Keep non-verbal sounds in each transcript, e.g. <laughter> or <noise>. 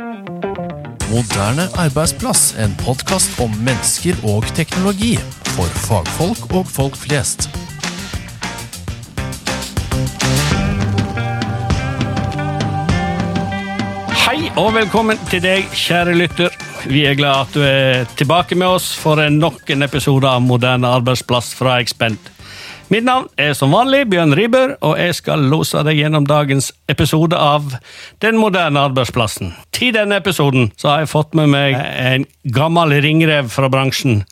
Moderne arbeidsplass, en podkast om mennesker og teknologi. For fagfolk og folk flest. Hei og velkommen til deg, kjære lytter. Vi er glad at du er tilbake med oss for nok en episode av Moderne arbeidsplass fra Expend. Mitt navn er som vanlig Bjørn Ribber, og jeg skal lose deg gjennom dagens episode av Den moderne arbeidsplassen. Til denne episoden så har jeg fått med meg en gammel ringrev fra bransjen,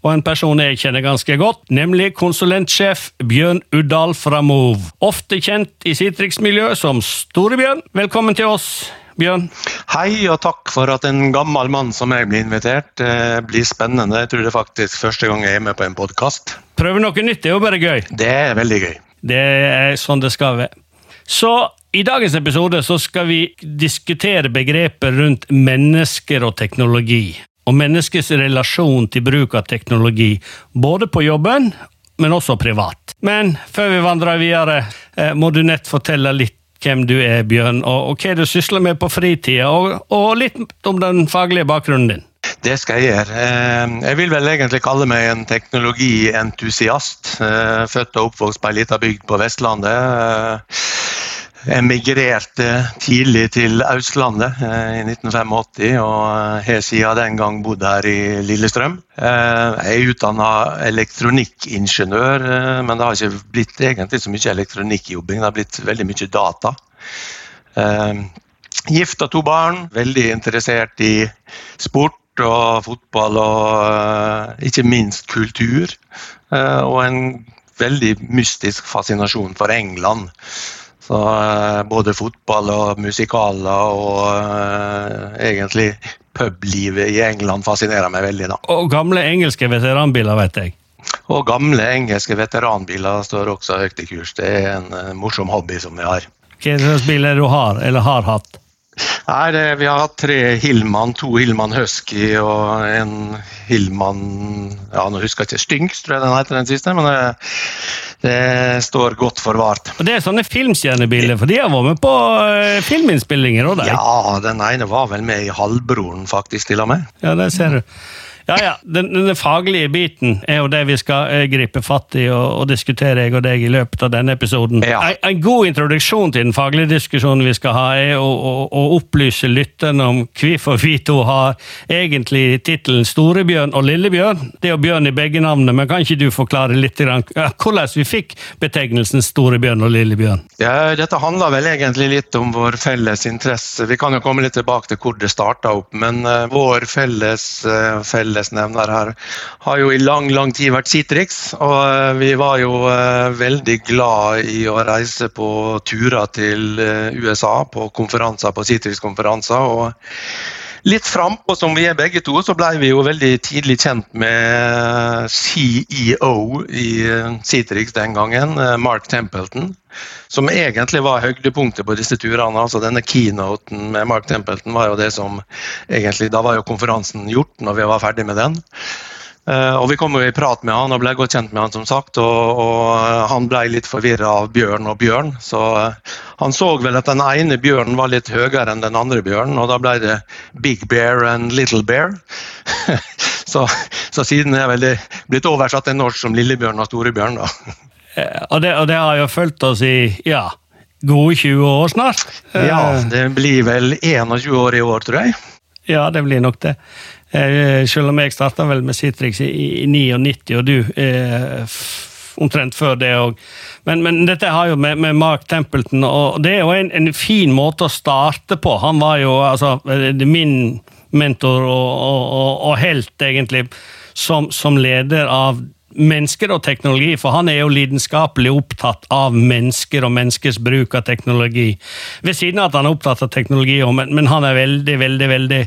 og en person jeg kjenner ganske godt, nemlig konsulentsjef Bjørn Uddal fra Move. Ofte kjent i Citrix-miljøet som Storebjørn. Velkommen til oss, Bjørn. Hei, og takk for at en gammel mann som jeg blir invitert. Det blir spennende. Jeg tror det er faktisk første gang jeg er med på en podkast. Prøve noe nytt det er jo bare gøy. Det er veldig gøy. Det er sånn det skal være. Så i dagens episode så skal vi diskutere begrepet rundt mennesker og teknologi. Og menneskets relasjon til bruk av teknologi, både på jobben, men også privat. Men før vi vandrer videre, eh, må du nett fortelle litt hvem du er, Bjørn, og, og hva du sysler med på fritida, og, og litt om den faglige bakgrunnen din. Det skal jeg gjøre. Eh, Jeg vil vel egentlig kalle meg en teknologientusiast. Eh, Født og oppvokst på ei lita bygd på Vestlandet. Emigrerte tidlig til Østlandet eh, i 1985 og eh, har siden den gang bodd her i Lillestrøm. Eh, Jeg er utdanna elektronikkingeniør, men det har ikke blitt egentlig så mye elektronikkjobbing. Det har blitt veldig mye data. Gift og to barn, veldig interessert i sport og fotball og ikke minst kultur. Og en veldig mystisk fascinasjon for England. Så eh, både fotball og musikaler og eh, egentlig publivet i England fascinerer meg veldig. da. Og gamle engelske veteranbiler, vet jeg. Og gamle engelske veteranbiler står også høyt i kurs. Det er en eh, morsom hobby som vi har. Hva slags det du har, eller har hatt? Nei, det, Vi har hatt tre Hillmann, to Hillmann Husky og en Hillmann ja, nå husker jeg ikke, Stynks, tror jeg den heter den siste. Men det, det står godt forvart. Og Det er sånne filmstjernebiler, for de har vært med på eh, filminnspillinger òg. Ja, den ene var vel med i Halvbroren, faktisk, til og med. Ja, det ser du. Ja, ja. Den, den faglige biten er jo det vi skal eh, gripe fatt i og, og diskutere, jeg og deg, i løpet av denne episoden. Ja. En, en god introduksjon til den faglige diskusjonen vi skal ha, er å, å, å opplyse lytterne om hvorfor vi to har egentlig tittelen Storebjørn og Lillebjørn. Det er jo Bjørn i begge navnene, men kan ikke du forklare litt hvordan vi fikk betegnelsen Storebjørn og Lillebjørn? Ja, dette handler vel egentlig litt om vår felles interesse. Vi kan jo komme litt tilbake til hvor det starta opp, men eh, vår felles uh, fellesnevner her har jo i lang, lang tid vært Citrix. Og eh, vi var jo eh, veldig glad i å reise på turer til eh, USA, på konferanser, på Citrix-konferanser. og Litt frampå som vi er begge to, så ble vi jo veldig tidlig kjent med CEO i eh, Citrix den gangen, eh, Mark Templeton. Som egentlig var høydepunktet på disse turene. altså Denne keynoten med Mark Templeton var jo det som egentlig Da var jo konferansen gjort når vi var ferdig med den. Eh, og Vi kom jo i prat med han og ble godt kjent med han, som sagt. Og, og han ble litt forvirra av Bjørn og Bjørn. Så eh, han så vel at den ene bjørnen var litt høyere enn den andre bjørnen, og da ble det Big Bear and Little Bear. <laughs> så, så siden er vel det blitt oversatt til norsk som Lillebjørn og Storebjørn, da. <laughs> Eh, Og det, og det har jo fulgt oss i ja, gode 20 år snart. Ja, Eh, det blir vel 21 år i år, tror jeg. Ja, det blir nok det. Eh, selv om jeg starta vel med Citrix i, i 99, og du eh, omtrent før det òg. Men, men dette har jo med, med Mark Templeton, og det er jo en, en fin måte å starte på. Han var jo altså eh, min mentor og, og, og, og helt, egentlig, som, som leder av mennesker og teknologi, for han er jo lidenskapelig opptatt av mennesker og menneskers bruk av teknologi. Ved siden av at han er opptatt av teknologi, men, han er veldig veldig, veldig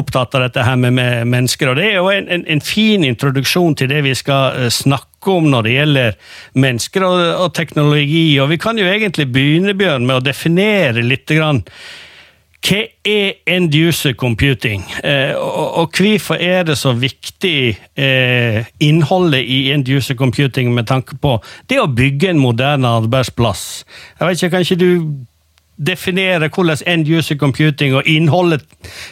opptatt av dette her med, med mennesker. og Det er jo en, en, en fin introduksjon til det vi skal eh, snakke om når det gjelder mennesker og, og teknologi. og Vi kan jo egentlig begynne Bjørn, med å definere litt grann hva er end user computing, eh, og, og hvorfor er det så viktig eh, innholdet i end user computing med tanke på det å bygge en moderne arbeidsplass? Jeg vet ikke, Kan ikke du definere hvordan end user computing og innholdet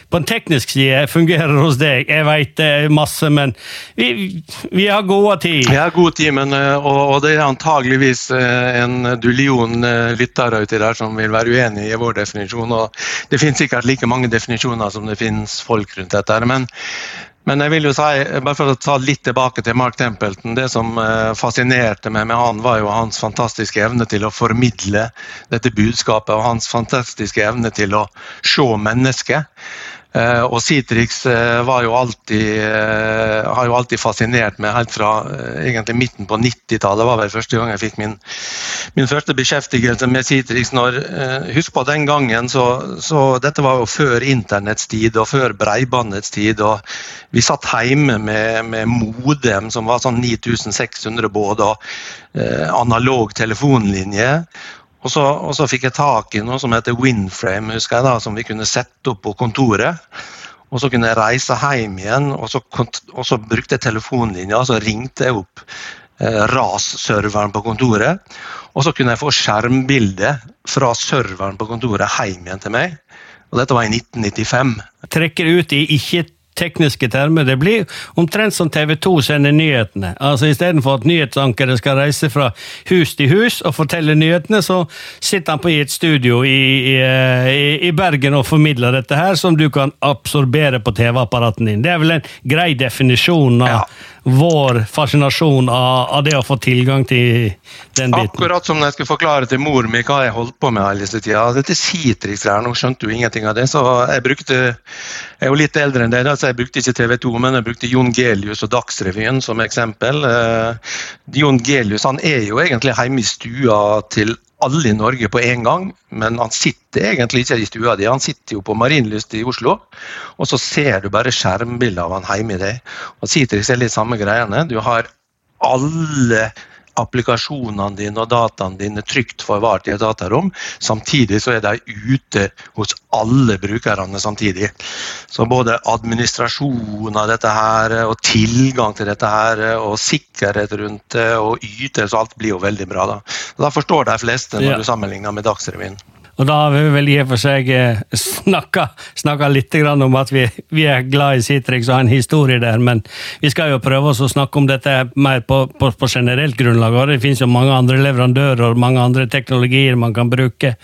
på en teknisk side fungerer hos deg? Jeg er masse, men vi, vi har gode tid. Vi har god tid, men, eh, og, og, det er antageligvis eh, en dullion eh, lyttere uti der som vil være uenig i vår definisjon. og Det finnes sikkert like mange definisjoner som det finnes folk rundt dette. men men jeg vil jo si, bare for å ta litt tilbake til Mark Templeton, det som eh, fascinerte meg med han, var jo hans fantastiske evne til å formidle dette budskapet og hans fantastiske evne til å se mennesket. Eh, og Citrix eh, jo alltid, eh, har jo alltid fascinert meg helt fra egentlig midten på 90-tallet. var vel første gang jeg fikk min, min første beskjeftigelse med Citrix. Når, husk på den gangen, så, så, Dette var jo før internetts tid og før breibandets tid. og Vi satt hjemme med, med modem som var sånn 9600 både, og analog telefonlinje. Og så, og så, fikk jeg tak i noe som heter Winframe, husker jeg da, som vi kunne sette opp på kontoret. Og så kunne jeg reise hjem igjen, og så, og så brukte jeg telefonlinja, så ringte jeg opp eh, RAS-serveren på kontoret. Og så kunne jeg få skjermbilde fra serveren på kontoret hjem igjen til meg. Og dette var i 1995. Trekker ut i ikke tekniske termer. Det blir omtrent som TV 2 sender nyhetene. Altså Istedenfor at nyhetsankere skal reise fra hus til hus og fortelle nyhetene, så sitter han på i et studio i, i, i Bergen og formidler dette her, som du kan absorbere på TV-apparaten din. Det er vel en grei definisjon av ja vår fascinasjon av, av, det å få tilgang til den biten. Akkurat som når jeg skulle forklare til mor mi hva jeg holdt på med hele tida. Dette Citrix-greier, nå skjønte jo ingenting av det, så jeg brukte Jeg er jo litt eldre enn deg, så jeg brukte ikke TV 2, men jeg brukte Jon Gelius og Dagsrevyen som eksempel. Uh, Jon Gelius han er jo egentlig hjemme i stua til alle i Norge på en gang, men han sitter egentlig ikke i stua di. Han sitter jo på Marienlyst i Oslo, og så ser du bare skjermbilder av han hjemme i deg. Og Citrix er litt samme greiene. Du har alle applikasjonene dine og dataene dine trygt forvart i et datarom. Samtidig så er de ute hos alle brukerne samtidig. Så både administrasjon av dette her, og tilgang til dette her, og sikkerhet rundt det, og ytelse, alt blir jo veldig bra. Da, da forstår de fleste når ja. du sammenligner med Dagsrevyen. Og da har vi vel i og for seg eh, snakka litt om at vi, vi, er glad i Citrix og har en historie der, men vi skal jo prøve oss å snakke om dette mer på, på, på generelt grunnlag. og Det finnes jo mange andre leverandører og mange andre teknologier man kan bruke.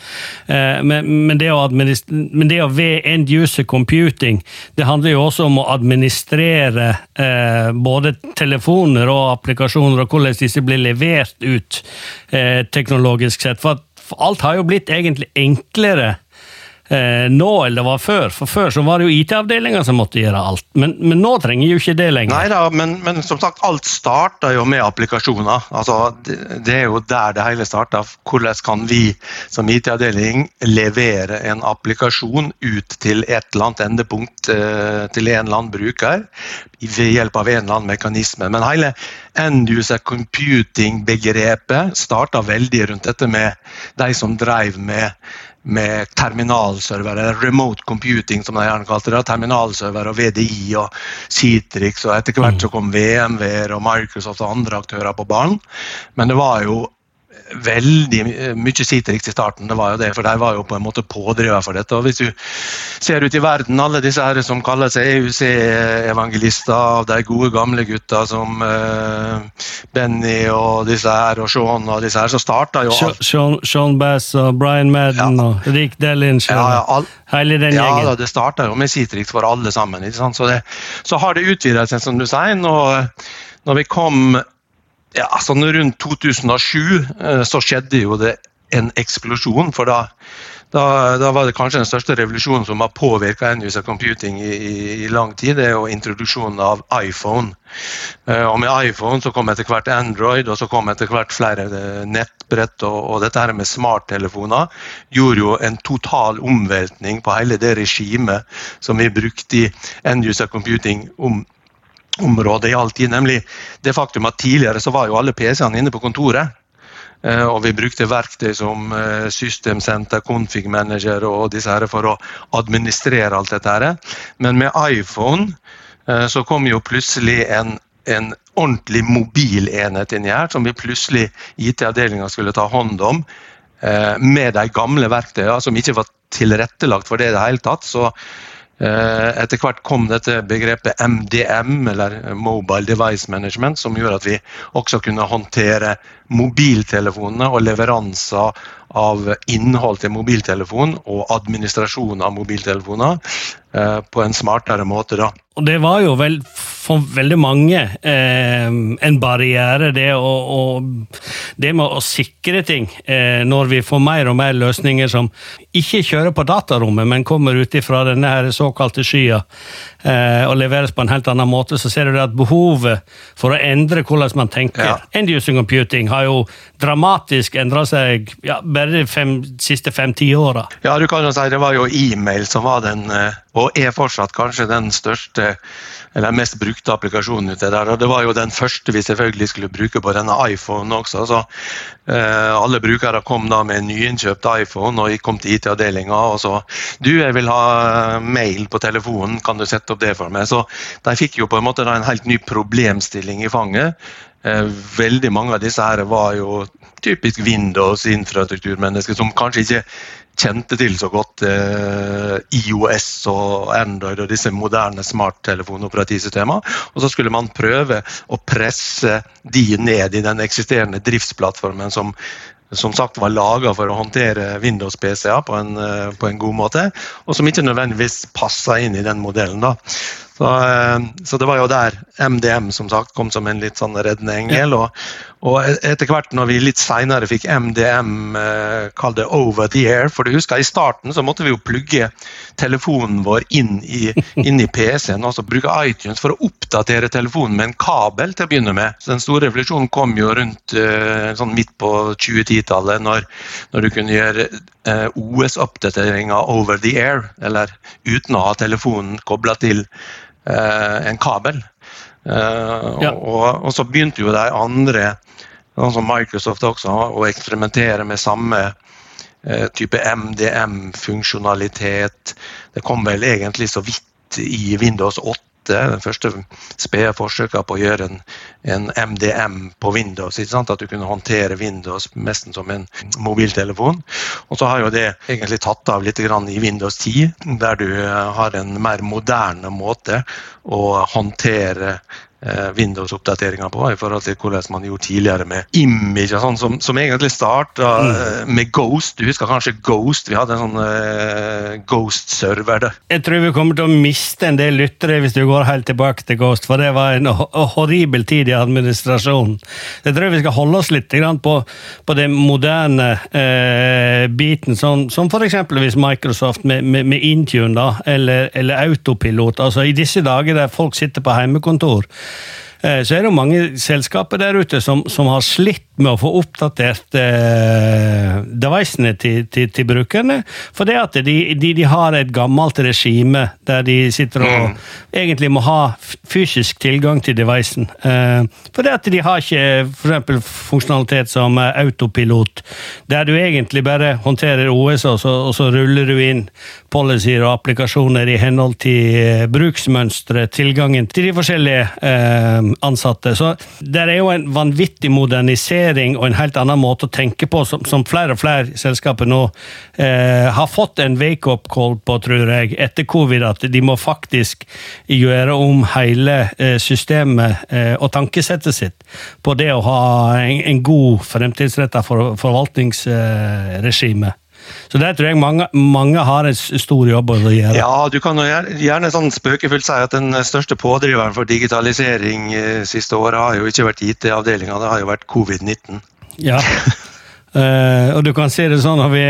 Eh, men, men, det å men ved end user computing, det handler jo også om å administrere eh, både telefoner og applikasjoner, og hvordan disse blir levert ut teknologisk sett. For at alt har jo blitt egentlig enklere eh, nå enn det var før. For før så var det jo IT-avdelinga som måtte gjøre alt. Men, men, nå trenger jo ikke det lenger. Nei da, men, men, som sagt, alt starta jo med applikasjoner. Altså, det, det, er jo der det hele starta. Hvordan kan vi som IT-avdeling levere en applikasjon ut til et eller annet endepunkt eh, til en eller annen bruker ved hjelp av en eller annen mekanisme. Men hele end-user computing-begrepet starta veldig rundt dette med de som drev med, med terminalserver, eller remote computing som de gjerne kalte det. Terminalserver og VDI og Citrix, og etter hvert så kom VMWR og Microsoft og andre aktører på banen. Men det var jo veldig mye Citrix i starten, det var jo det, for de var jo på en måte pådriver for dette. og Hvis du ser ut i verden, alle disse her som kaller seg EUC-evangelister, av de gode gamle gutta som uh, Benny og disse her, og Sean og disse her, så starta jo alt. Sean, Sean, Bass og Brian Madden ja. og Rick Dellinch og ja, ja, hele den ja, gjengen. Ja, det starta jo med Citrix for alle sammen. Så, det, så, har det utvida seg, som du sier. Når, når vi kom ja, sånn rundt 2007 eh, så skjedde jo det en eksplosjon. For da, da, da var det kanskje den største revolusjonen som har påvirka user computing i, i, i, lang tid. Det er jo introduksjonen av iPhone. Eh, og med iPhone så kom etter hvert Android, og så kom etter hvert flere eh, nettbrett. Og, og dette her med smarttelefoner gjorde jo en total omveltning på hele det regimet som vi brukte i end-user computing om området i all nemlig det faktum at tidligere så var jo alle PC-ene inne på kontoret. Eh, og vi brukte verktøy som systemsenter, System Center, Config Manager og disse her for å administrere alt dette. her. Men med iPhone eh, så kom jo plutselig en, en ordentlig mobilenhet inni her, som vi plutselig IT-avdelinga skulle ta hånd om. med de gamle verktøyene som ikke var tilrettelagt for det i det hele tatt. så etter hvert kom dette begrepet MDM, eller Mobile Device Management, som gjorde at vi også kunne håndtere mobiltelefonene og leveranser av innhold til mobiltelefon og administrasjon av mobiltelefoner på en smartere måte. da. Og det var jo vel for veldig mange eh, en barriere, det, å, å, det med å sikre ting. Eh, når vi får mer og mer løsninger som ikke kjører på datarommet, men kommer ut fra denne her såkalte skya eh, og leveres på en helt annen måte, så ser du at behovet for å endre hvordan man tenker ja. End-using computing har jo dramatisk endra seg ja, bare de fem, siste fem-ti åra. Ja, du kan jo si det var jo e-mail som var den, eh, og er fortsatt kanskje den største eller mest brukte applikasjonen ute der. Og det var jo den første vi selvfølgelig skulle bruke på denne iPhone også. Så eh, alle brukere kom da med en nyinnkjøpt iPhone og kom til IT-avdelinga og så Du, jeg vil ha mail på telefonen, kan du sette opp det for meg? Så de fikk jo på en måte en helt ny problemstilling i fanget. Eh, veldig mange av disse her var jo typisk Windows-infrastrukturmennesker som kanskje ikke kjente til så godt eh, IOS og Android og disse moderne smarttelefonoperativsystemene. Og så skulle man prøve å presse de ned i den eksisterende driftsplattformen som som sagt var laga for å håndtere Windows-PC-er på, eh, på, en god måte, og som ikke nødvendigvis passa inn i den modellen. da. Så, eh, så, det var jo der MDM som sagt kom som en litt sånn reddende engel. Og, og etter hvert når vi litt seinere fikk MDM, eh, kall det over the air For du husker i starten så måtte vi jo plugge telefonen vår inn i, i PC-en. Altså bruke iTunes for å oppdatere telefonen med en kabel til å begynne med. Så Den store revolusjonen kom jo rundt eh, sånn midt på 2010-tallet, når, når, du kunne gjøre eh, OS-oppdateringer over the air, eller uten å ha telefonen kobla til Eh, en kabel. Eh, ja. Og, og, så begynte jo de andre, sånn som Microsoft også, å eksperimentere med samme eh, type MDM-funksjonalitet. Det kom vel egentlig så vidt i Windows 8 den første spede forsøka på å gjøre en, en, MDM på Windows. At du kunne håndtere Windows nesten som en mobiltelefon. Og så har jo det egentlig tatt av litt i Windows 10, der du har en mer moderne måte å håndtere Eh, Windows-oppdateringer på i forhold til hvordan man gjorde tidligere med image, sånn, som, som, egentlig starta mm. Eh, med Ghost. Du husker kanskje Ghost? Vi hadde en sånn uh, Ghost-server. Jeg tror vi kommer til å miste en del lyttere hvis du går helt tilbake til Ghost, for det var en horribel tid i administrasjonen. Jeg tror vi skal holde oss litt på, på den moderne uh, biten, som, som f.eks. Microsoft med, med, med, Intune da, eller, eller Autopilot. altså I disse dager der folk sitter på heimekontor Eh, så er det jo mange selskaper der ute som, som har slitt med å få oppdatert eh, devicene til, til, til, brukerne. For det at de, de, de, har et gammelt regime der de sitter og mm. egentlig må ha fysisk tilgang til devicen. Eh, for det at de har ikke f.eks. funksjonalitet som autopilot, der du egentlig bare håndterer OS, og så, og så ruller du inn policyer og applikasjoner i henhold til eh, bruksmønstre, tilgangen til de forskjellige eh, ansatte. Så det er jo en vanvittig modernisering og en helt annen måte å tenke på, som, som flere og flere selskaper nå eh, har fått en wake-up call på, tror jeg, etter covid, at de må faktisk gjøre om hele eh, systemet eh, og tankesettet sitt på det å ha en, en god fremtidsretta for, forvaltningsregime. Så der tror jeg mange, mange har en stor jobb å gjøre. Ja, du kan jo gjerne sånn spøkefullt si at den største pådriveren for digitalisering eh, siste året har jo ikke vært IT-avdelinga, det har jo vært covid-19. Ja, Uh, <laughs> og du kan si det sånn at vi,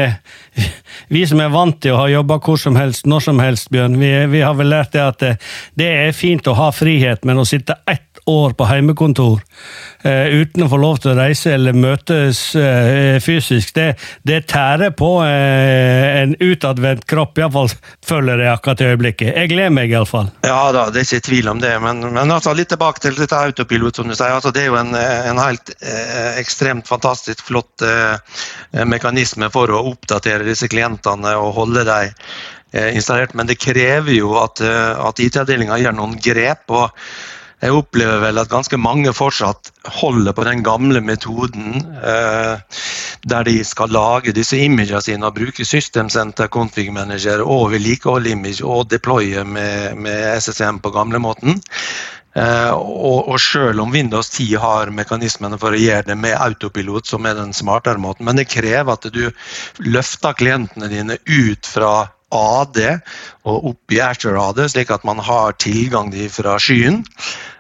vi som er vant til å ha jobba hvor som helst, når som helst, Bjørn, vi, vi har vel lært det at det, det, er fint å ha frihet, men å sitte ett år på heimekontor eh, uten å få lov til å reise eller møtes eh, fysisk, det, det, tærer på eh, en utadvendt kropp, iallfall føler jeg akkurat i øyeblikket. Jeg gleder meg iallfall. Ja da, det er ikke tvil om det, men, men altså, litt tilbake til dette autopilot, som du sier. Altså, det er jo en, en helt ekstremt fantastisk flott mekanisme for å oppdatere disse klientene og holde dem installert, men det krever jo at, at IT-avdelinga gjør noen grep. og jeg opplever vel at ganske mange fortsatt holder på den gamle metoden eh, der de skal lage disse imagene sine og bruke System Center Config Manager og vedlikeholde image og deploye med, med SSM på gamlemåten. Eh, og, og selv om Windows 10 har mekanismene for å gjøre det med autopilot, som er den smartere måten, men det krever at du løfter klientene dine ut fra AD og opp i Azure slik at man har tilgang fra skyen.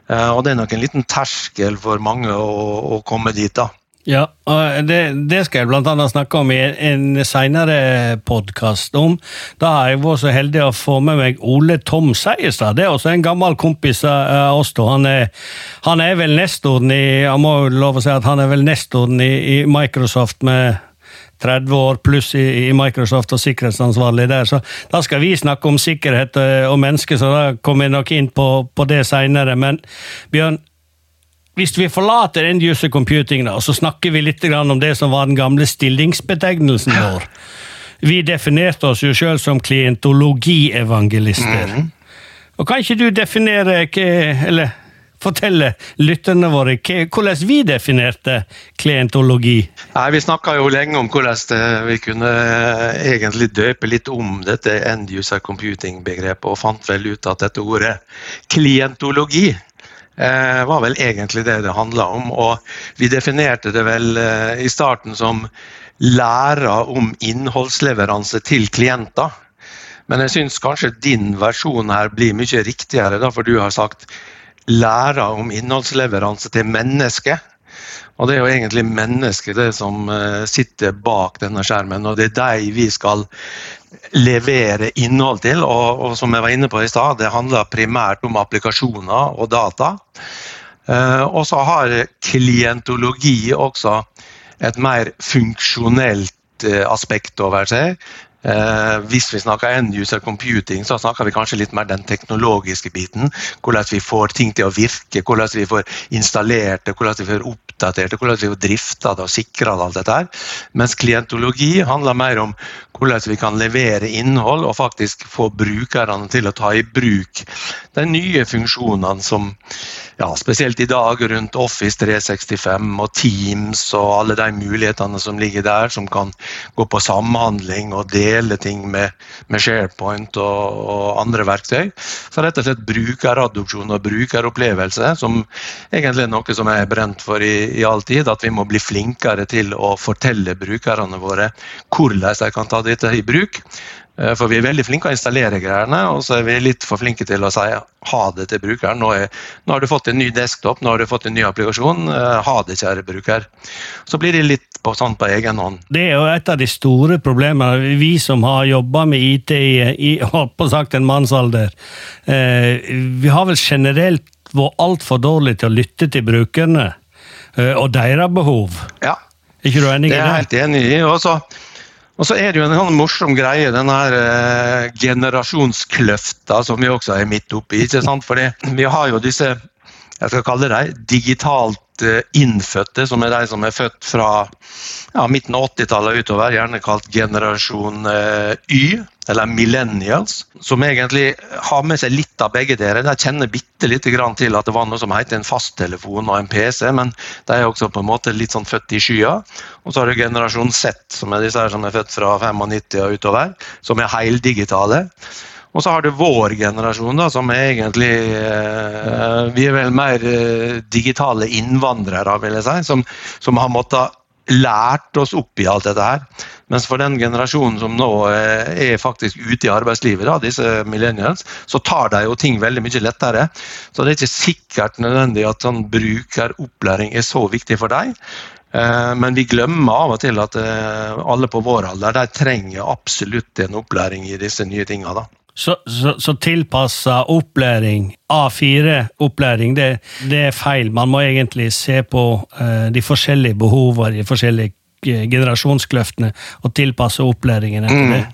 Eh, og det er nok en liten terskel for mange å, å komme dit. da. Ja, og det, det, skal jeg annet snakke om i en senere podkast om. Da har jeg vært så heldig å få med meg Ole Tom Seierstad. Det er også en gammel kompis av oss. Han er, han er vel nestoren i jeg må lov å si at han er vel nestoren i, i Microsoft med 30 år pluss i, i, Microsoft og sikkerhetsansvarlig der. Så da skal vi snakke om sikkerhet eh, og mennesker, så da kommer jeg nok inn på, på det seinere. Men Bjørn, hvis vi forlater end user computing, da, så snakker vi litt om det som var den gamle stillingsbetegnelsen vår. Vi definerte oss jo sjøl som klientologievangelister. Mm. Og kan ikke du definere eller fortelle lytterne våre hvordan vi definerte klientologi? Nei, Vi snakka jo lenge om hvordan vi kunne eh, egentlig døpe litt om dette end user computing-begrepet, og fant vel ut at dette ordet klientologi eh, var vel egentlig det det handla om. Og vi definerte det vel eh, i starten som læra om innholdsleveranse til klienter. Men jeg syns kanskje din versjon her blir mye riktigere, da, for du har sagt lære om innholdsleveranse til mennesket. Og det er jo egentlig mennesket det som eh, sitter bak denne skjermen, og det er de vi skal levere innhold til. Og, og som jeg var inne på i stad, det handler primært om applikasjoner og data. Uh, og så har klientologi også et mer funksjonelt uh, aspekt over seg. Eh, hvis vi snakker end user computing, så snakker vi kanskje litt mer den teknologiske biten. Hvordan vi får ting til å virke, hvordan vi får installert det, hvordan vi får oppdatert det, hvordan vi får drifta det og sikra alt dette. her. Mens klientologi handler mer om hvordan vi kan levere innhold og faktisk få brukerne til å ta i bruk de nye funksjonene som ja, spesielt i dag rundt Office 365 og Teams og alle de mulighetene som ligger der, som kan gå på samhandling og dele ting med, med SharePoint og, og, andre verktøy. Så rett og slett brukeradopsjon og brukeropplevelse, som egentlig er noe som jeg er brent for i, i all tid. At vi må bli flinkere til å fortelle brukerne våre hvordan de kan ta dette i bruk. Eh, for vi er veldig flinke å installere greiene, og så er vi litt for flinke til å si ha det til brukeren. Nå, er, nå har du fått en ny desktop, nå har du fått en ny applikasjon. Eh, ha det, kjære bruker. Så blir det litt på, sånn på egen hånd. Det er jo et av de store problemene. Vi som har jobba med IT i, i <laughs> på sagt en mannsalder, eh, vi har vel generelt vært altfor dårlige til å lytte til brukerne og deres behov. Ja. Er ikke du enig i det? Det er jeg helt enig i. Også, og så er det jo en sånn morsom greie, den her eh, generasjonskløfta som vi også er midt oppi. ikke sant? Fordi vi har jo disse jeg skal kalle det digitalt eh, innfødte, som er de som er født fra ja, midten av 80-tallet utover, gjerne kalt generasjon eh, Y eller millennials, som egentlig har med seg litt av begge dere. De kjenner bitte lite grann til at det var noe som heter en fasttelefon og en PC, men de er også på en måte litt sånn født i skya. Og så har du generasjon Z, som er disse her som er født fra 95 og utover, som er heldigitale. Og så har du vår generasjon, da, som er egentlig eh, Vi er vel mer eh, digitale innvandrere, vil jeg si, som, som har måttet lært oss opp i alt dette her. Mens for den generasjonen som nå eh, er faktisk ute i arbeidslivet, da, disse millennials, så tar de jo ting veldig mye lettere. Så det er ikke sikkert nødvendig at sånn brukeropplæring er så viktig for dem. Eh, men vi glemmer av og til at eh, alle på vår alder de trenger absolutt en opplæring i disse nye tingene. Så, så, så tilpassa opplæring, A4-opplæring, det, det, er feil. Man må egentlig se på uh, de forskjellige behovene, de forskjellige generasjonskløftene, og tilpasse opplæringen etter mm. det.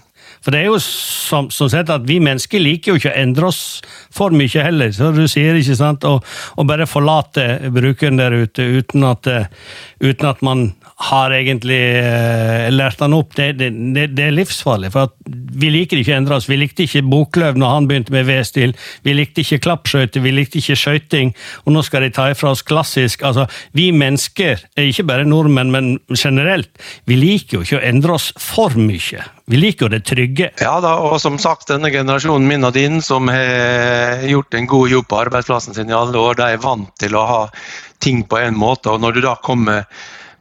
For det er jo som, som sett at vi mennesker liker jo ikke å endre oss for mye heller. så du sier ikke sant, Å bare forlate brukeren der ute uten at, uten at man har egentlig eh, lært han opp, det, det, det, er livsfarlig. For vi liker ikke å endre oss. Vi likte ikke Boklöv når han begynte med V-stil. Vi likte ikke klappskøyter, vi likte ikke skøyting. Og nå skal de ta ifra oss klassisk. Altså, vi mennesker, ikke bare nordmenn, men generelt, vi liker jo ikke å endre oss for mye. Vi liker jo det trygge. Ja da, og som sagt, denne generasjonen min og din som har gjort en god jobb på arbeidsplassen sin i alle år, de er vant til å ha ting på en måte. og når du da kommer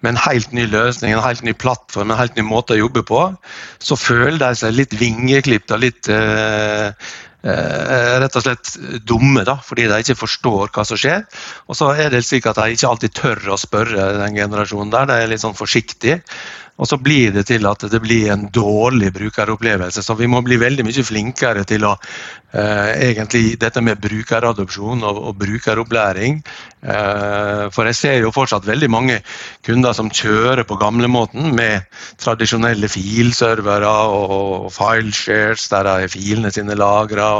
med en helt ny løsning, en helt ny plattform, en helt ny måte å jobbe på, så føler de seg litt vingeklipt og litt eh, eh, rett og slett dumme, da, fordi de ikke forstår hva som skjer. Og så er det slik at de ikke alltid tør å spørre den generasjonen der, de er litt sånn forsiktige. Og så blir det til at det blir en dårlig brukeropplevelse. Så vi må bli veldig mye flinkere til å eh, egentlig dette med brukeradopsjon og, og brukeropplæring. Eh, for jeg ser jo fortsatt veldig mange kunder som kjører på gamlemåten med tradisjonelle filservere og fileshares der er filene sine lagra.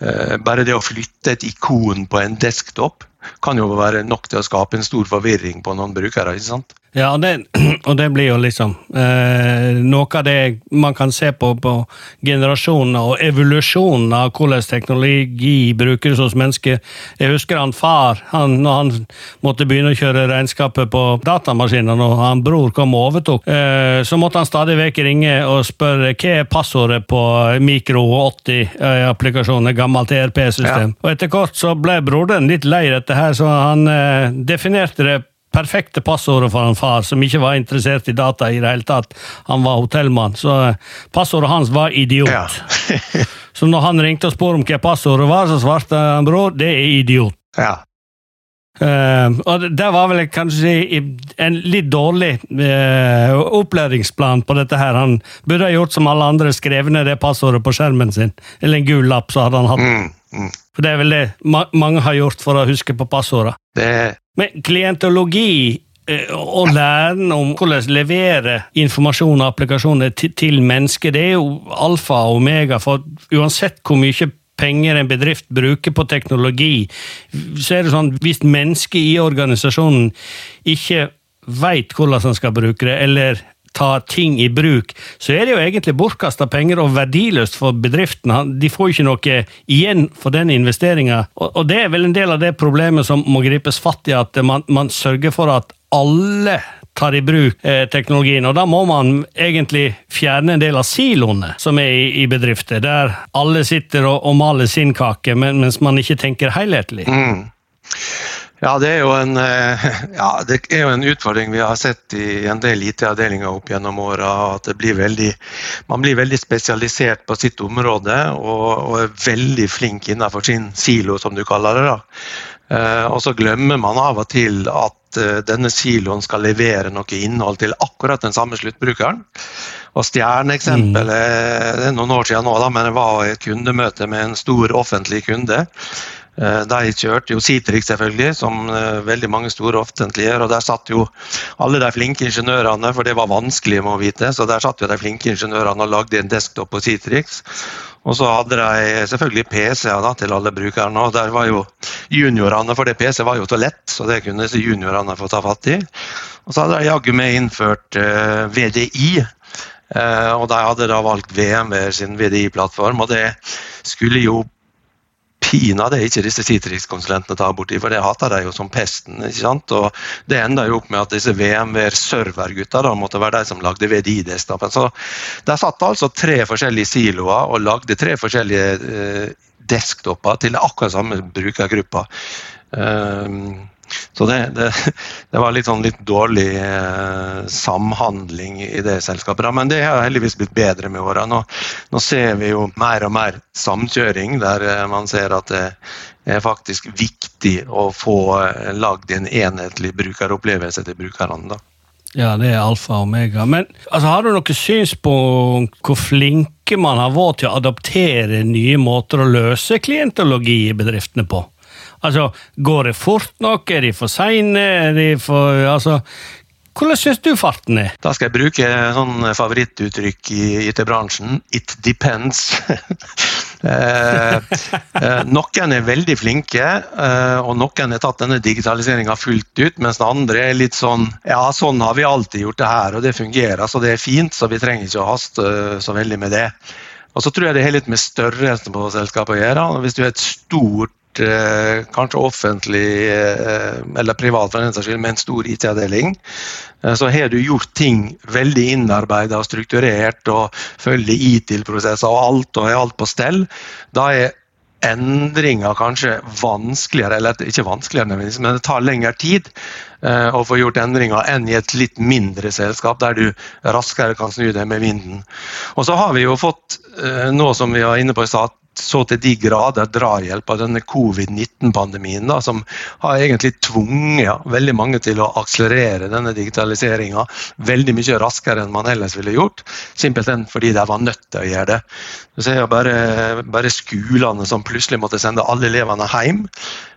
Eh, bare det å flytte et ikon på en desktop kan jo være nok til å skape en stor forvirring på noen brukere. ikke sant? Ja, og det, <clears throat> og det blir jo liksom eh, noe av det man kan se på på generasjonen og evolusjonen av hvordan teknologi brukes hos mennesker. Jeg husker han far, han, når han måtte begynne å kjøre regnskapet på datamaskinen, og han bror kom og overtok, eh, så måtte han stadig vekk ringe og spørre hva er passordet på Mikro 80-applikasjonen, gammelt ERP-system. Ja. Og etter kort så ble broderen litt lei dette her, så han eh, definerte det perfekte passordet for en far som ikke var interessert i data i det hele tatt. Han var hotellmann, så eh, passordet hans var idiot. Ja. <laughs> så når han ringte og spurte om hva passordet var, så svarte han bror, det er idiot. Ja. Uh, og Det var vel kanskje en litt dårlig uh, opplæringsplan på dette. her. Han burde ha gjort som alle andre, skrevet ned det passordet på skjermen sin. Eller en gul lapp, så hadde han hatt mm, mm. For Det er vel det ma mange har gjort for å huske på passordene. Det men klientologi eh, og læren om hvordan levere informasjon og applikasjoner til mennesker, det er jo alfa og omega. For uansett hvor mye penger en bedrift bruker på teknologi, så er det sånn hvis mennesket i organisasjonen ikke veit hvordan en skal bruke det, eller ta ting i bruk, så er det jo egentlig bortkasta penger og verdiløst for bedriftene. De får ikke noe igjen for den investeringa. Og det er vel en del av det problemet som må gripes fatt i, at man, man sørger for at alle tar i bruk eh, teknologien. Og da må man egentlig fjerne en del av siloene som er i, i bedrifter, der alle sitter og, og maler sin kake, men, mens man ikke tenker helhetlig. Mm. Ja, det er, jo en, eh, <laughs> ja, det er jo en utfordring vi har sett i en del IT-avdelinger opp gjennom åra. At blir veldig, man blir veldig spesialisert på sitt område og, og, er veldig flink innenfor sin silo, som du kaller det. da. Eh, og så glemmer man av og til at eh, denne siloen skal levere noe innhold til akkurat den samme sluttbrukeren. Og Stjerneeksempelet mm. det er noen år siden nå, da, men det var et kundemøte med en stor offentlig kunde. Eh, de kjørte jo Citrix, selvfølgelig, som eh, veldig mange store offentlige og Der satt jo alle de flinke ingeniørene, for det var vanskelig med å vite. Så der satt jo de flinke ingeniørene og lagde en desktop på Citrix. Og så hadde de selvfølgelig PC-er til alle brukerne. Og der var jo juniorene, for det PC var jo så lett, så det kunne disse juniorene få ta fatt i. Og så hadde de jaggu meg innført eh, VDI. Og de hadde da valgt VMW sin VDI-plattform, og det skulle jo pinadø ikke disse Citrix-konsulentene tar borti, for det hater de jo som pesten. ikke sant? Og Det enda jo opp med at disse VMware-servergutta måtte være de som lagde VDI-destapen. Så Der satt altså tre forskjellige siloer og lagde tre forskjellige eh, desktoper til akkurat samme brukergruppa. Um, så det, det, det, var litt, sånn litt dårlig eh, samhandling i det selskapet. Men det har heldigvis blitt bedre med åra. Nå, nå, ser vi jo mer og mer samkjøring, der eh, man ser at det er faktisk viktig å få eh, lagd en enhetlig brukeropplevelse til brukerne. da. Ja, det er alfa og omega. Men altså, har du noe syns på hvor flinke man har vært til å adoptere nye måter å løse klientologi i bedriftene på? Altså, går det fort nok? Er de for seine? Er de for Altså, hvordan syns du farten er? Da skal jeg bruke sånn favorittuttrykk i IT-bransjen. It depends. <laughs> Eh, eh, noen er veldig flinke, eh, og noen har tatt denne digitaliseringa fullt ut, mens andre er litt sånn Ja, sånn har vi alltid gjort det her, og det fungerer, så det er fint, så vi trenger ikke å haste så veldig med det. Og så tror jeg det har litt med størrelsen på selskapet å gjøre. Hvis du er et stort Eh, kanskje offentlig eh, eller privat for den saks skyld, med en stor IT-avdeling, eh, så har du gjort ting veldig innarbeida og strukturert og følger ITIL-prosesser og alt og er alt på stell. Da er endringer kanskje vanskeligere, eller ikke vanskeligere, men det tar lengre tid å få gjort endringer enn i et litt mindre selskap, der du raskere kan snu deg med vinden. Og så har vi jo fått noe som vi var inne på i stad, så til de grader drahjelp av denne covid-19-pandemien, som har egentlig tvunget veldig mange til å akselerere denne digitaliseringa veldig mye raskere enn man ellers ville gjort. Simpelthen fordi de var nødt til å gjøre det. Så ser jeg bare, bare skolene som plutselig måtte sende alle elevene hjem.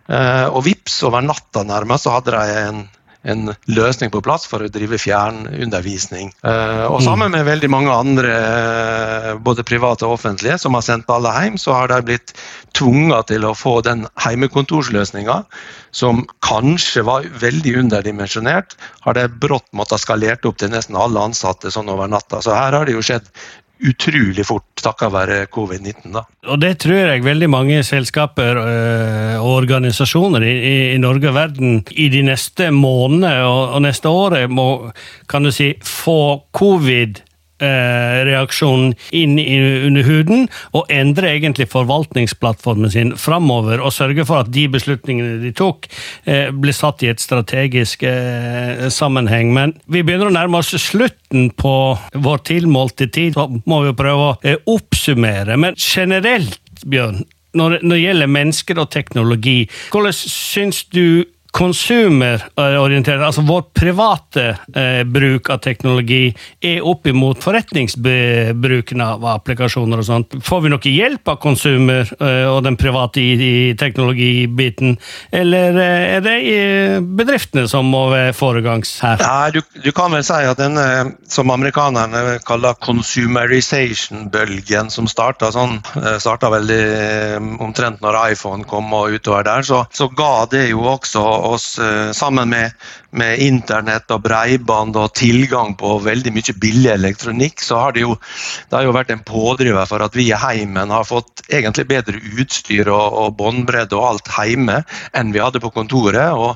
Eh, og vips, over natta nærmest, så hadde de en en løsning på plass for å drive fjernundervisning. Eh, og sammen med veldig mange andre, eh, både private og offentlige, som har sendt alle hjem, så har de blitt tvunget til å få den heimekontorsløsninga, som kanskje var veldig underdimensjonert, har de brått måttet skalert opp til nesten alle ansatte sånn over natta. Så her har det jo skjedd utrolig fort takket være covid-19. da. Og Det tror jeg veldig mange selskaper øh, og organisasjoner i, i, Norge og verden i de neste månedene og, og neste året må kan du si, få covid Eh, reaksjonen inn under huden, og endre egentlig forvaltningsplattformen sin framover. Og sørge for at de beslutningene de tok, eh, blir satt i et strategisk eh, sammenheng. Men vi begynner å nærme oss slutten på vår tilmålte tid, så må vi prøve å oppsummere. Men generelt, Bjørn, når det gjelder mennesker og teknologi, hvordan syns du konsumerorientert, altså vår private eh, bruk av teknologi, er opp imot forretningsbruken av applikasjoner og sånt. Får vi noe hjelp av konsumer eh, og den private i, i teknologibiten, eller eh, er det eh, bedriftene som må være foregangs her? Nei, du, du, kan vel si at den eh, som amerikanerne kaller consumerization-bølgen, som starta sånn, eh, starta veldig omtrent når iPhone kom og utover der, så, så ga det jo også oss eh, sammen med, med internett og breiband og tilgang på veldig mye billig elektronikk, så har det jo, det har jo vært en pådriver for at vi i heimen har fått egentlig bedre utstyr og, og båndbredde og alt hjemme enn vi hadde på kontoret. Og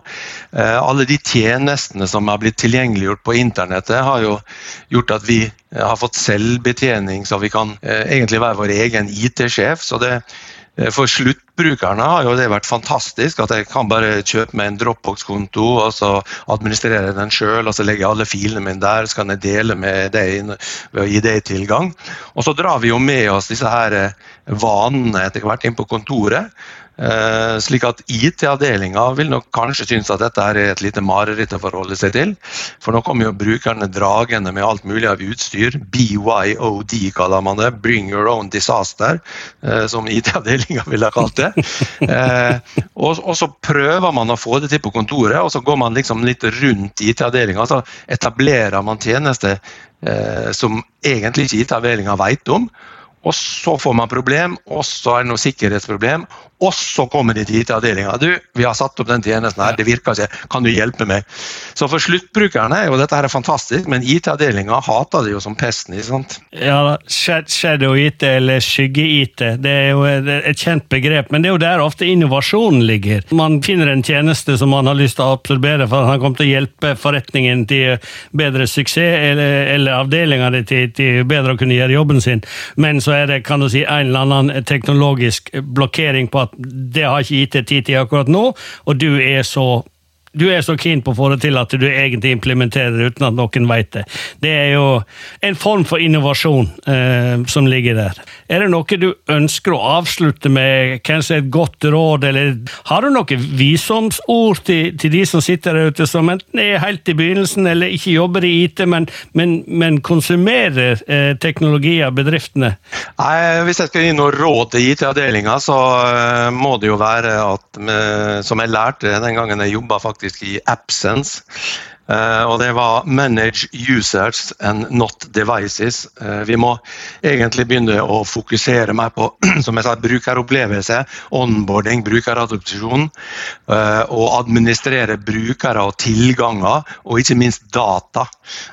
eh, alle de tjenestene som har blitt tilgjengeliggjort på internettet, har jo gjort at vi har fått selvbetjening, så vi kan eh, egentlig være vår egen IT-sjef. så det Eh, for sluttbrukerne har jo det vært fantastisk. At jeg kan bare kjøpe meg en Dropbox-konto og så administrere den sjøl. Så legger jeg alle filene mine der, så kan jeg dele med deg ved å gi deg tilgang. Og så drar vi jo med oss disse her eh, vanene etter hvert inn på kontoret. Eh, slik at IT-avdelinga vil nok kanskje synes at dette er et lite mareritt å forholde seg til. For nå kommer jo brukerne dragende med alt mulig av utstyr. BYOD kaller man det. Bring your own disaster, eh, som IT-avdelinga ville ha kalt det. Eh, og, så prøver man å få det til på kontoret, og så går man liksom litt rundt IT-avdelinga. Så etablerer man tjenester som egentlig ikke IT-avdelinga vet om og så får man problem, og så er det noe sikkerhetsproblem, og så kommer de til IT-avdelinga. Du, vi har satt opp den tjenesten her, det virker ikke, kan du hjelpe meg? Så for sluttbrukerne er jo dette her er fantastisk, men IT-avdelinga hater det jo som pesten. ikke sant? Ja, shadow-IT eller skygge-IT, det er jo et kjent begrep, men det er jo der ofte innovasjonen ligger. Man finner en tjeneste som man har lyst til å absorbere for at han kommer til å hjelpe forretningen til bedre suksess, eller, eller avdelinga til, til bedre å kunne gjøre jobben sin, men så er det kan du si, en eller annen teknologisk blokkering på at det har ikke gitt deg tid til akkurat nå, og du er så du er så keen på å få det til at du egentlig implementerer det uten at noen vet det. Det er jo en form for innovasjon eh, som ligger der. Er det noe du ønsker å avslutte med, kanskje et godt råd, eller har du noen visdomsord til, til, de som sitter der ute, som enten er helt i begynnelsen eller ikke jobber i IT, men, men, men konsumerer eh, teknologi av bedriftene? Nei, Hvis jeg skal gi noe råd til IT-avdelinga, så uh, må det jo være at, som jeg lærte den gangen jeg jobba faktisk i Absence. Eh, og det var 'manage users and not devices'. Eh, vi må egentlig begynne å fokusere mer på <clears throat> som jeg sa, brukeropplevelse, onboarding, brukeradopsjon, og administrere brukere og tilganger, og ikke minst data.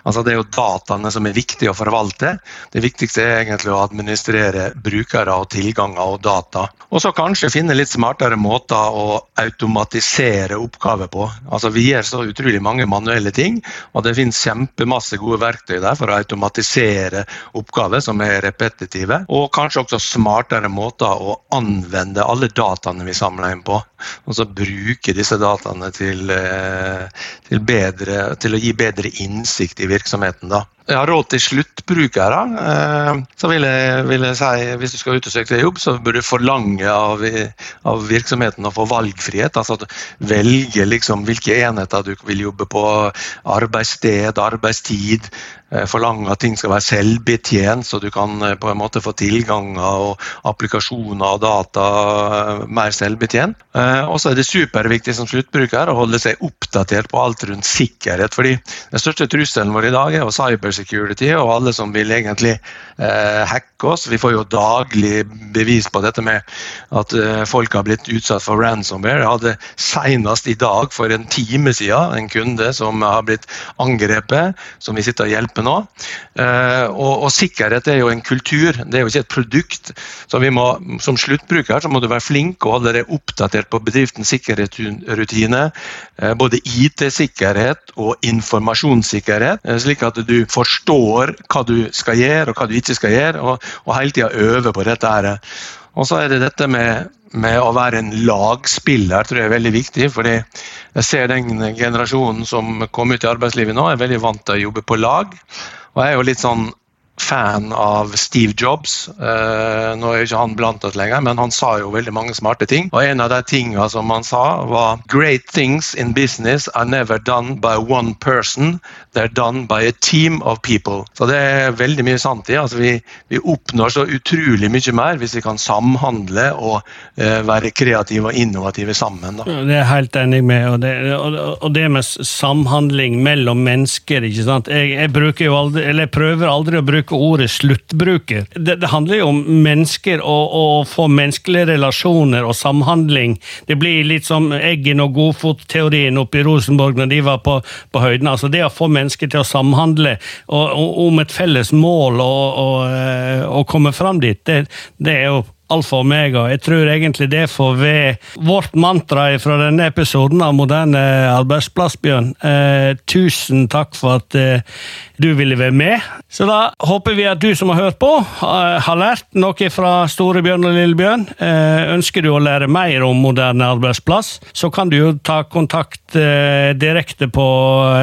Altså Det er jo dataene som er viktige å forvalte. Det viktigste er egentlig å administrere brukere og tilganger og data. Og så kanskje finne litt smartere måter å automatisere oppgaver på. Altså Vi gjør så utrolig mange manuelle ting, og det finnes kjempemasse gode verktøy der for å automatisere oppgaver som er repetitive. Og kanskje også smartere måter å anvende alle dataene vi samler inn på. Og så bruke disse dataene til, eh, til, bedre, til å gi bedre innsikt i virksomheten. da jeg har råd til sluttbrukere, eh, så vil jeg, vil jeg, si hvis du skal ut og søke deg jobb, så bør du forlange av, av, virksomheten å få valgfrihet. altså at Velge liksom hvilke enheter du vil jobbe på, arbeidssted, arbeidstid. Eh, forlange at ting skal være selvbetjent, så du kan eh, på en måte få tilganger og applikasjoner og data mer selvbetjent. Og så er det superviktig som sluttbruker å holde seg oppdatert på alt rundt sikkerhet. fordi Den største trusselen vår i dag er jo cyber cybersecurity og alle som vil egentlig eh, hacke oss. Vi får jo daglig bevis på dette med at eh, folk har blitt utsatt for ransomware. Jeg hadde senest i dag for en time siden en kunde som har blitt angrepet, som vi sitter og hjelper nå. Eh, og, og, sikkerhet er jo en kultur, det er jo ikke et produkt. Så vi må, som sluttbruker så må du være flink og holde deg oppdatert på bedriftens sikkerhetsrutine. Eh, både IT-sikkerhet og informasjonssikkerhet, eh, slik at du får forstår hva du skal gjøre og hva du ikke skal gjøre, og, og hele tida øver på dette. her. Og så er det dette med, med, å være en lagspiller tror jeg er veldig viktig. fordi jeg ser den generasjonen som kom ut i arbeidslivet nå, er veldig vant til å jobbe på lag. Og jeg er jo litt sånn fan av Steve Jobs. Uh, nå er ikke han blant oss lenger, men han sa jo veldig mange smarte ting. Og en av de tingene som han sa, var Great things in business are never done by one person, they're done by a team of people. Så det er veldig mye sant i. Altså, vi, vi oppnår så utrolig mye mer hvis vi kan samhandle og uh, være kreative og innovative sammen. Da. Det er jeg helt enig med. Og det, og, og det med samhandling mellom mennesker, ikke sant. Jeg, jeg, jo aldri, eller jeg prøver aldri å bruke bruke ordet sluttbruker. Det, det handler jo om mennesker og å få menneskelige relasjoner og samhandling. Det blir litt som Eggen og Godfot-teorien oppe i Rosenborg når de var på, på høyden. Altså det å få mennesker til å samhandle og, og, om et felles mål og, og, eh, og komme fram dit, det, det er jo alfa og omega. Jeg tror egentlig det får være vårt mantra fra denne episoden av Moderne arbeidsplass, Bjørn. Eh, tusen takk for at eh, du ville være med. Så da håper vi at du som har hørt på, har lært noe fra Storebjørn og Lillebjørn. Eh, ønsker du å lære mer om moderne arbeidsplass, så kan du jo ta kontakt eh, direkte på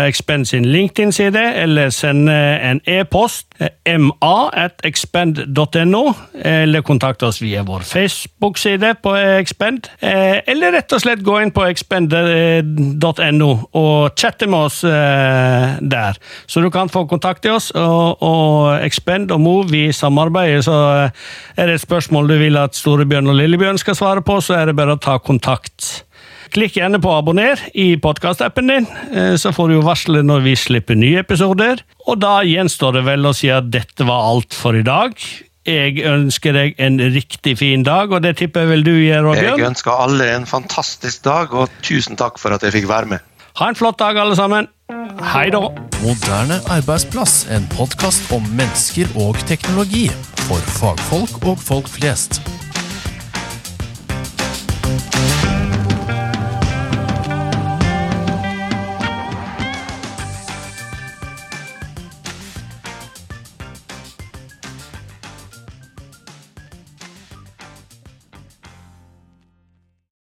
Expend sin LinkedIn-side, eller sende en e-post, eh, ma.expend.no, eller kontakt oss via vår Facebook-side på Expend, eller rett og slett gå inn på expend.no og chatte med oss der. Så du kan få kontakt til oss. Og, og Expend og Move vi samarbeider, så er det et spørsmål du vil at Storebjørn og Lillebjørn skal svare på, så er det bare å ta kontakt. Klikk gjerne på abonner i podkastappen din, eh, så får du jo varsle når vi slipper nye episoder. Og da gjenstår det vel å si at dette var alt for i dag. Jeg ønsker deg en riktig fin dag, og det tipper jeg vel du gjør, Bjørn? Jeg ønsker alle en fantastisk dag, og tusen takk for at jeg fikk være med. Ha en flott dag, alle sammen. Hei da! Moderne arbeidsplass, en podkast om mennesker og teknologi. For fagfolk og folk flest.